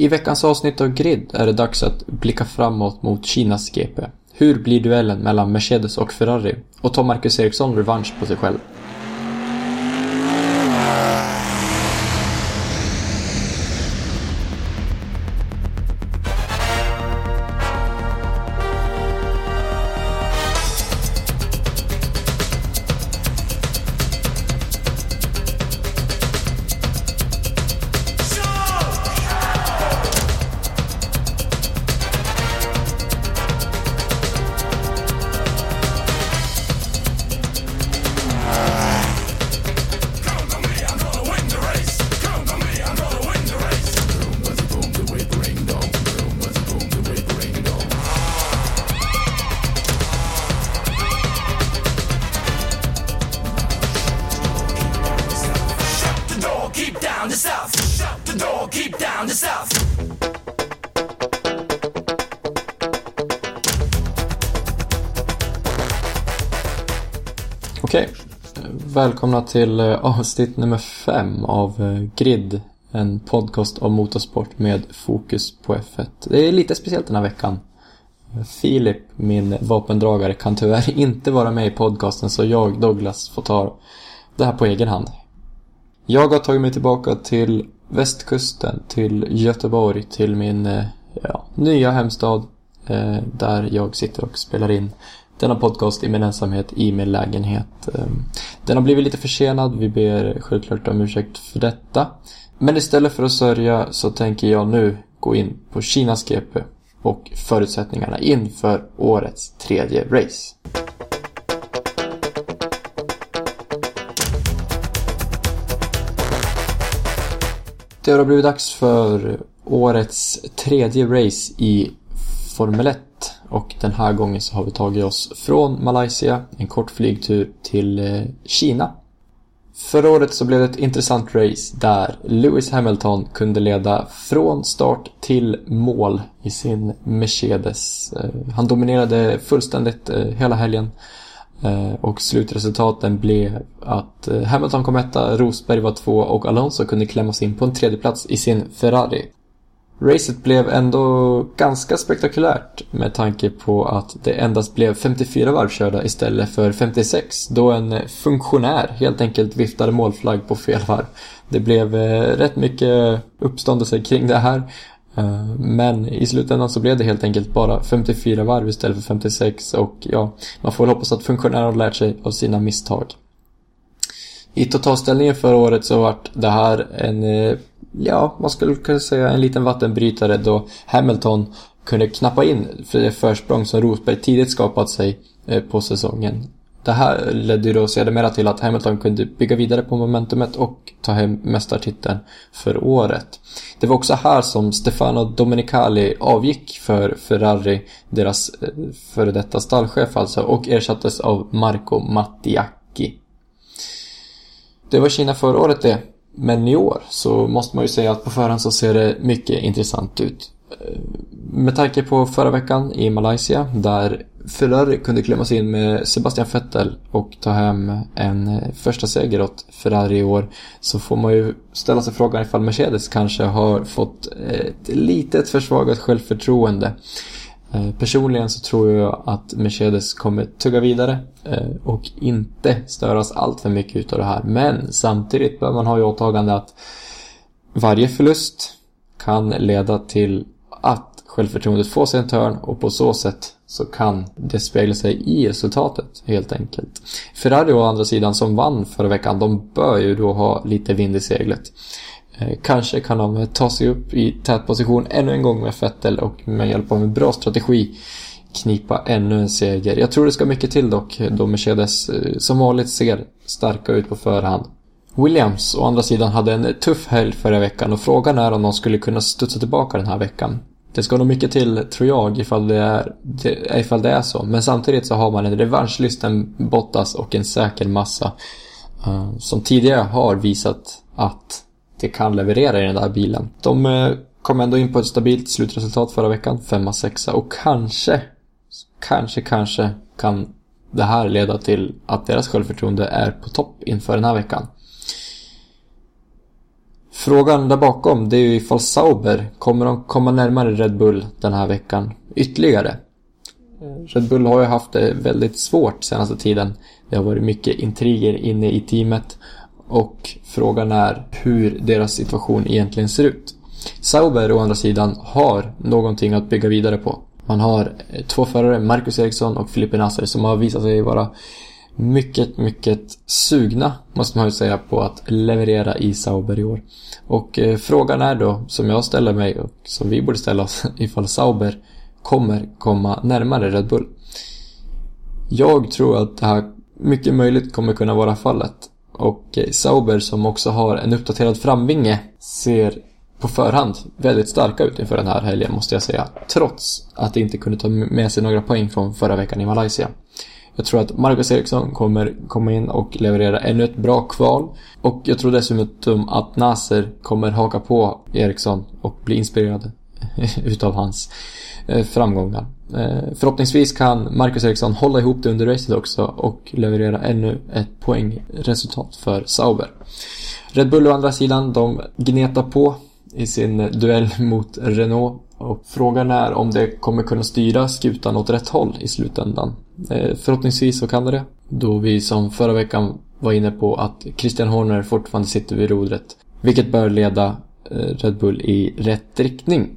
I veckans avsnitt av Grid är det dags att blicka framåt mot Kinas GP. Hur blir duellen mellan Mercedes och Ferrari? Och tar Marcus Ericsson revansch på sig själv? Okej. Välkomna till eh, avsnitt nummer fem av eh, Grid. En podcast om motorsport med fokus på F1. Det är lite speciellt den här veckan. Filip, min vapendragare, kan tyvärr inte vara med i podcasten så jag, Douglas, får ta det här på egen hand. Jag har tagit mig tillbaka till västkusten, till Göteborg, till min eh, ja, nya hemstad. Där jag sitter och spelar in denna podcast i min ensamhet i min lägenhet. Ehm, den har blivit lite försenad, vi ber självklart om ursäkt för detta. Men istället för att sörja så tänker jag nu gå in på Kinas GP och förutsättningarna inför årets tredje race. Det har blivit dags för årets tredje race i Formel 1 och den här gången så har vi tagit oss från Malaysia, en kort flygtur till eh, Kina. Förra året så blev det ett intressant race där Lewis Hamilton kunde leda från start till mål i sin Mercedes. Eh, han dominerade fullständigt eh, hela helgen. Och slutresultaten blev att Hamilton kom etta, Rosberg var två och Alonso kunde klämma sig in på en tredje plats i sin Ferrari. Racet blev ändå ganska spektakulärt med tanke på att det endast blev 54 varv körda istället för 56 då en funktionär helt enkelt viftade målflagg på fel varv. Det blev eh, rätt mycket uppståndelse kring det här eh, Men i slutändan så blev det helt enkelt bara 54 varv istället för 56 och ja, man får väl hoppas att funktionären har lärt sig av sina misstag. I totalställningen förra året så vart det här en, eh, ja, man skulle kunna säga en liten vattenbrytare då Hamilton kunde knappa in för det försprång som Rosberg tidigt skapat sig eh, på säsongen. Det här ledde ju då sedermera till att Hamilton kunde bygga vidare på momentumet och ta hem mästartiteln för året. Det var också här som Stefano Domenicali avgick för Ferrari, deras eh, före detta stallchef alltså, och ersattes av Marco Mattiacchi. Det var Kina förra året det. Men i år så måste man ju säga att på förhand så ser det mycket intressant ut. Eh, med tanke på förra veckan i Malaysia där Ferrari kunde klämma sig in med Sebastian Vettel och ta hem en första seger åt Ferrari i år så får man ju ställa sig frågan ifall Mercedes kanske har fått ett litet försvagat självförtroende. Eh, personligen så tror jag att Mercedes kommer tugga vidare eh, och inte störas allt för mycket utav det här. Men samtidigt bör man ha i åtagande att varje förlust kan leda till att självförtroendet får sig en törn och på så sätt så kan det spegla sig i resultatet helt enkelt. Ferrari å andra sidan som vann förra veckan, de bör ju då ha lite vind i seglet. Eh, kanske kan de ta sig upp i tät position ännu en gång med Vettel och med hjälp av en bra strategi knipa ännu en seger. Jag tror det ska mycket till dock då Mercedes eh, som vanligt ser starka ut på förhand. Williams å andra sidan hade en tuff helg förra veckan och frågan är om de skulle kunna studsa tillbaka den här veckan. Det ska nog mycket till, tror jag, ifall det är, ifall det är så. Men samtidigt så har man en revanschlysten Bottas och en säker massa eh, som tidigare har visat att det kan leverera i den där bilen. De eh, kom ändå in på ett stabilt slutresultat förra veckan, 5-6 och kanske, kanske, kanske kan det här leda till att deras självförtroende är på topp inför den här veckan. Frågan där bakom det är ju ifall Sauber kommer de komma närmare Red Bull den här veckan ytterligare. Red Bull har ju haft det väldigt svårt senaste tiden. Det har varit mycket intriger inne i teamet och frågan är hur deras situation egentligen ser ut. Sauber å andra sidan har någonting att bygga vidare på. Man har eh, två förare, Marcus Eriksson och Filipe Nasser, som har visat sig vara mycket, mycket sugna, måste man ju säga, på att leverera i Sauber i år. Och eh, frågan är då, som jag ställer mig och som vi borde ställa oss, ifall Sauber kommer komma närmare Red Bull. Jag tror att det här mycket möjligt kommer kunna vara fallet. Och Sauber som också har en uppdaterad framvinge ser på förhand väldigt starka ut inför den här helgen måste jag säga. Trots att de inte kunde ta med sig några poäng från förra veckan i Malaysia. Jag tror att Marcus Eriksson kommer komma in och leverera ännu ett bra kval. Och jag tror dessutom att Naser kommer haka på Eriksson och bli inspirerad utav hans eh, framgångar. Eh, förhoppningsvis kan Marcus Eriksson hålla ihop det under racet också och leverera ännu ett poängresultat för Sauber. Red Bull å andra sidan, de gnetar på i sin duell mot Renault och frågan är om det kommer kunna styra skutan åt rätt håll i slutändan. Eh, förhoppningsvis så kan det det. Då vi som förra veckan var inne på att Christian Horner fortfarande sitter vid rodret. Vilket bör leda eh, Red Bull i rätt riktning.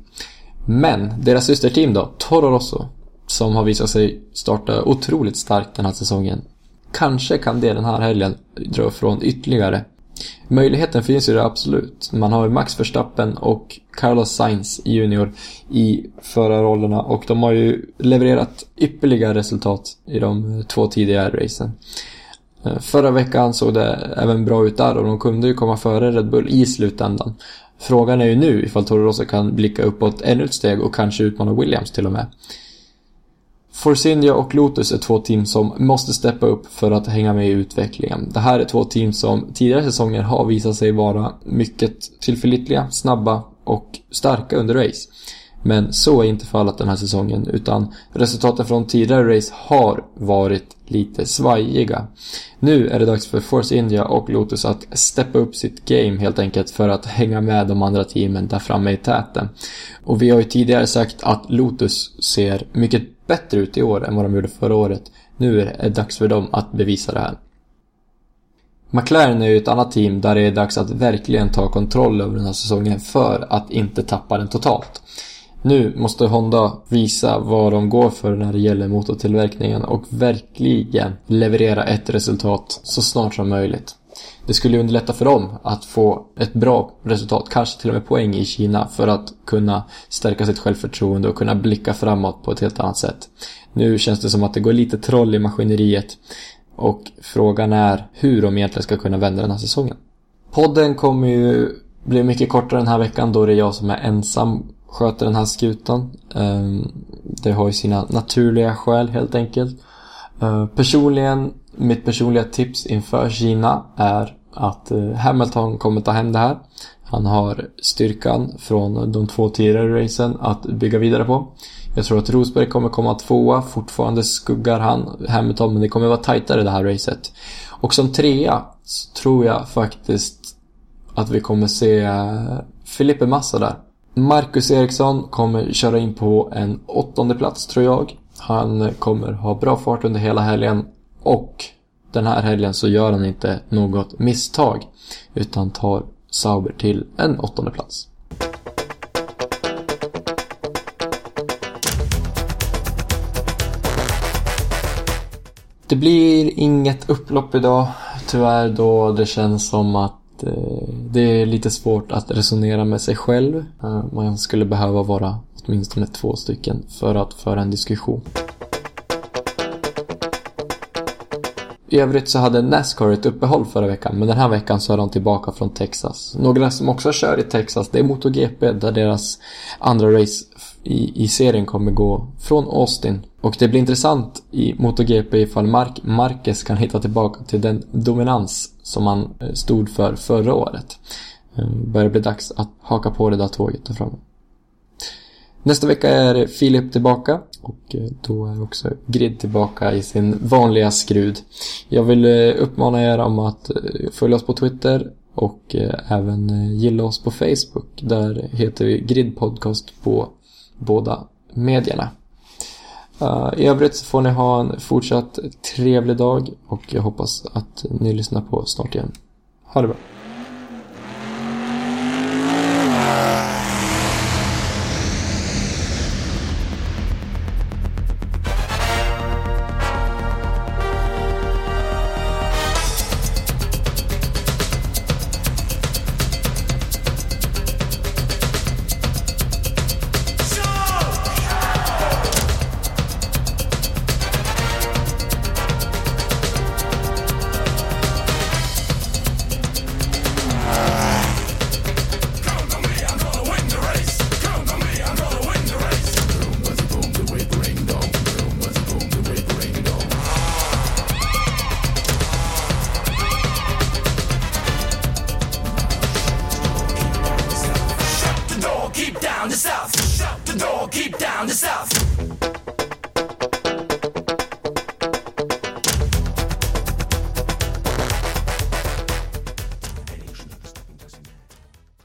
Men deras systerteam då, Toro Rosso, som har visat sig starta otroligt starkt den här säsongen. Kanske kan det den här helgen dra ifrån ytterligare. Möjligheten finns ju det absolut. Man har Max Verstappen och Carlos Sainz Junior i förarrollerna och de har ju levererat ypperliga resultat i de två tidigare racen. Eh, förra veckan såg det även bra ut där och de kunde ju komma före Red Bull i slutändan. Frågan är ju nu ifall Toro Rosso kan blicka uppåt ännu ett steg och kanske utmana Williams till och med. Force och Lotus är två team som måste steppa upp för att hänga med i utvecklingen. Det här är två team som tidigare säsonger har visat sig vara mycket tillförlitliga, snabba och starka under race. Men så är inte fallet den här säsongen utan resultaten från tidigare race har varit lite svajiga. Nu är det dags för Force India och Lotus att steppa upp sitt game helt enkelt för att hänga med de andra teamen där framme i täten. Och vi har ju tidigare sagt att Lotus ser mycket bättre ut i år än vad de gjorde förra året. Nu är det dags för dem att bevisa det här. McLaren är ju ett annat team där det är dags att verkligen ta kontroll över den här säsongen för att inte tappa den totalt. Nu måste Honda visa vad de går för när det gäller motortillverkningen och verkligen leverera ett resultat så snart som möjligt. Det skulle underlätta för dem att få ett bra resultat, kanske till och med poäng i Kina för att kunna stärka sitt självförtroende och kunna blicka framåt på ett helt annat sätt. Nu känns det som att det går lite troll i maskineriet och frågan är hur de egentligen ska kunna vända den här säsongen. Podden kommer ju bli mycket kortare den här veckan då det är jag som är ensam sköter den här skutan. Ehm, det har ju sina naturliga skäl helt enkelt. Ehm, personligen, mitt personliga tips inför Kina är att eh, Hamilton kommer ta hem det här. Han har styrkan från de två tidigare racen att bygga vidare på. Jag tror att Rosberg kommer komma tvåa. Fortfarande skuggar han Hamilton, men det kommer vara tajtare det här racet. Och som trea så tror jag faktiskt att vi kommer se eh, Felipe Massa där. Marcus Eriksson kommer köra in på en åttonde plats tror jag. Han kommer ha bra fart under hela helgen och den här helgen så gör han inte något misstag utan tar Sauber till en åttonde plats. Det blir inget upplopp idag tyvärr då det känns som att Eh, det är lite svårt att resonera med sig själv. Eh, man skulle behöva vara åtminstone två stycken för att föra en diskussion. I övrigt så hade Nascar ett uppehåll förra veckan, men den här veckan så är de tillbaka från Texas. Några som också kör i Texas, det är MotoGP där deras andra race i, i serien kommer gå från Austin. Och det blir intressant i MotoGP ifall Mark Marquez kan hitta tillbaka till den dominans som han eh, stod för förra året. Det börjar bli dags att haka på det där tåget där framme. Nästa vecka är Filip tillbaka och eh, då är också Grid tillbaka i sin vanliga skrud. Jag vill eh, uppmana er om att eh, följa oss på Twitter Och även gilla oss på Facebook. Där heter vi Grid Podcast på båda medierna. I övrigt så får ni ha en fortsatt trevlig dag och jag hoppas att ni lyssnar på oss snart igen. Ha det bra. Down the south.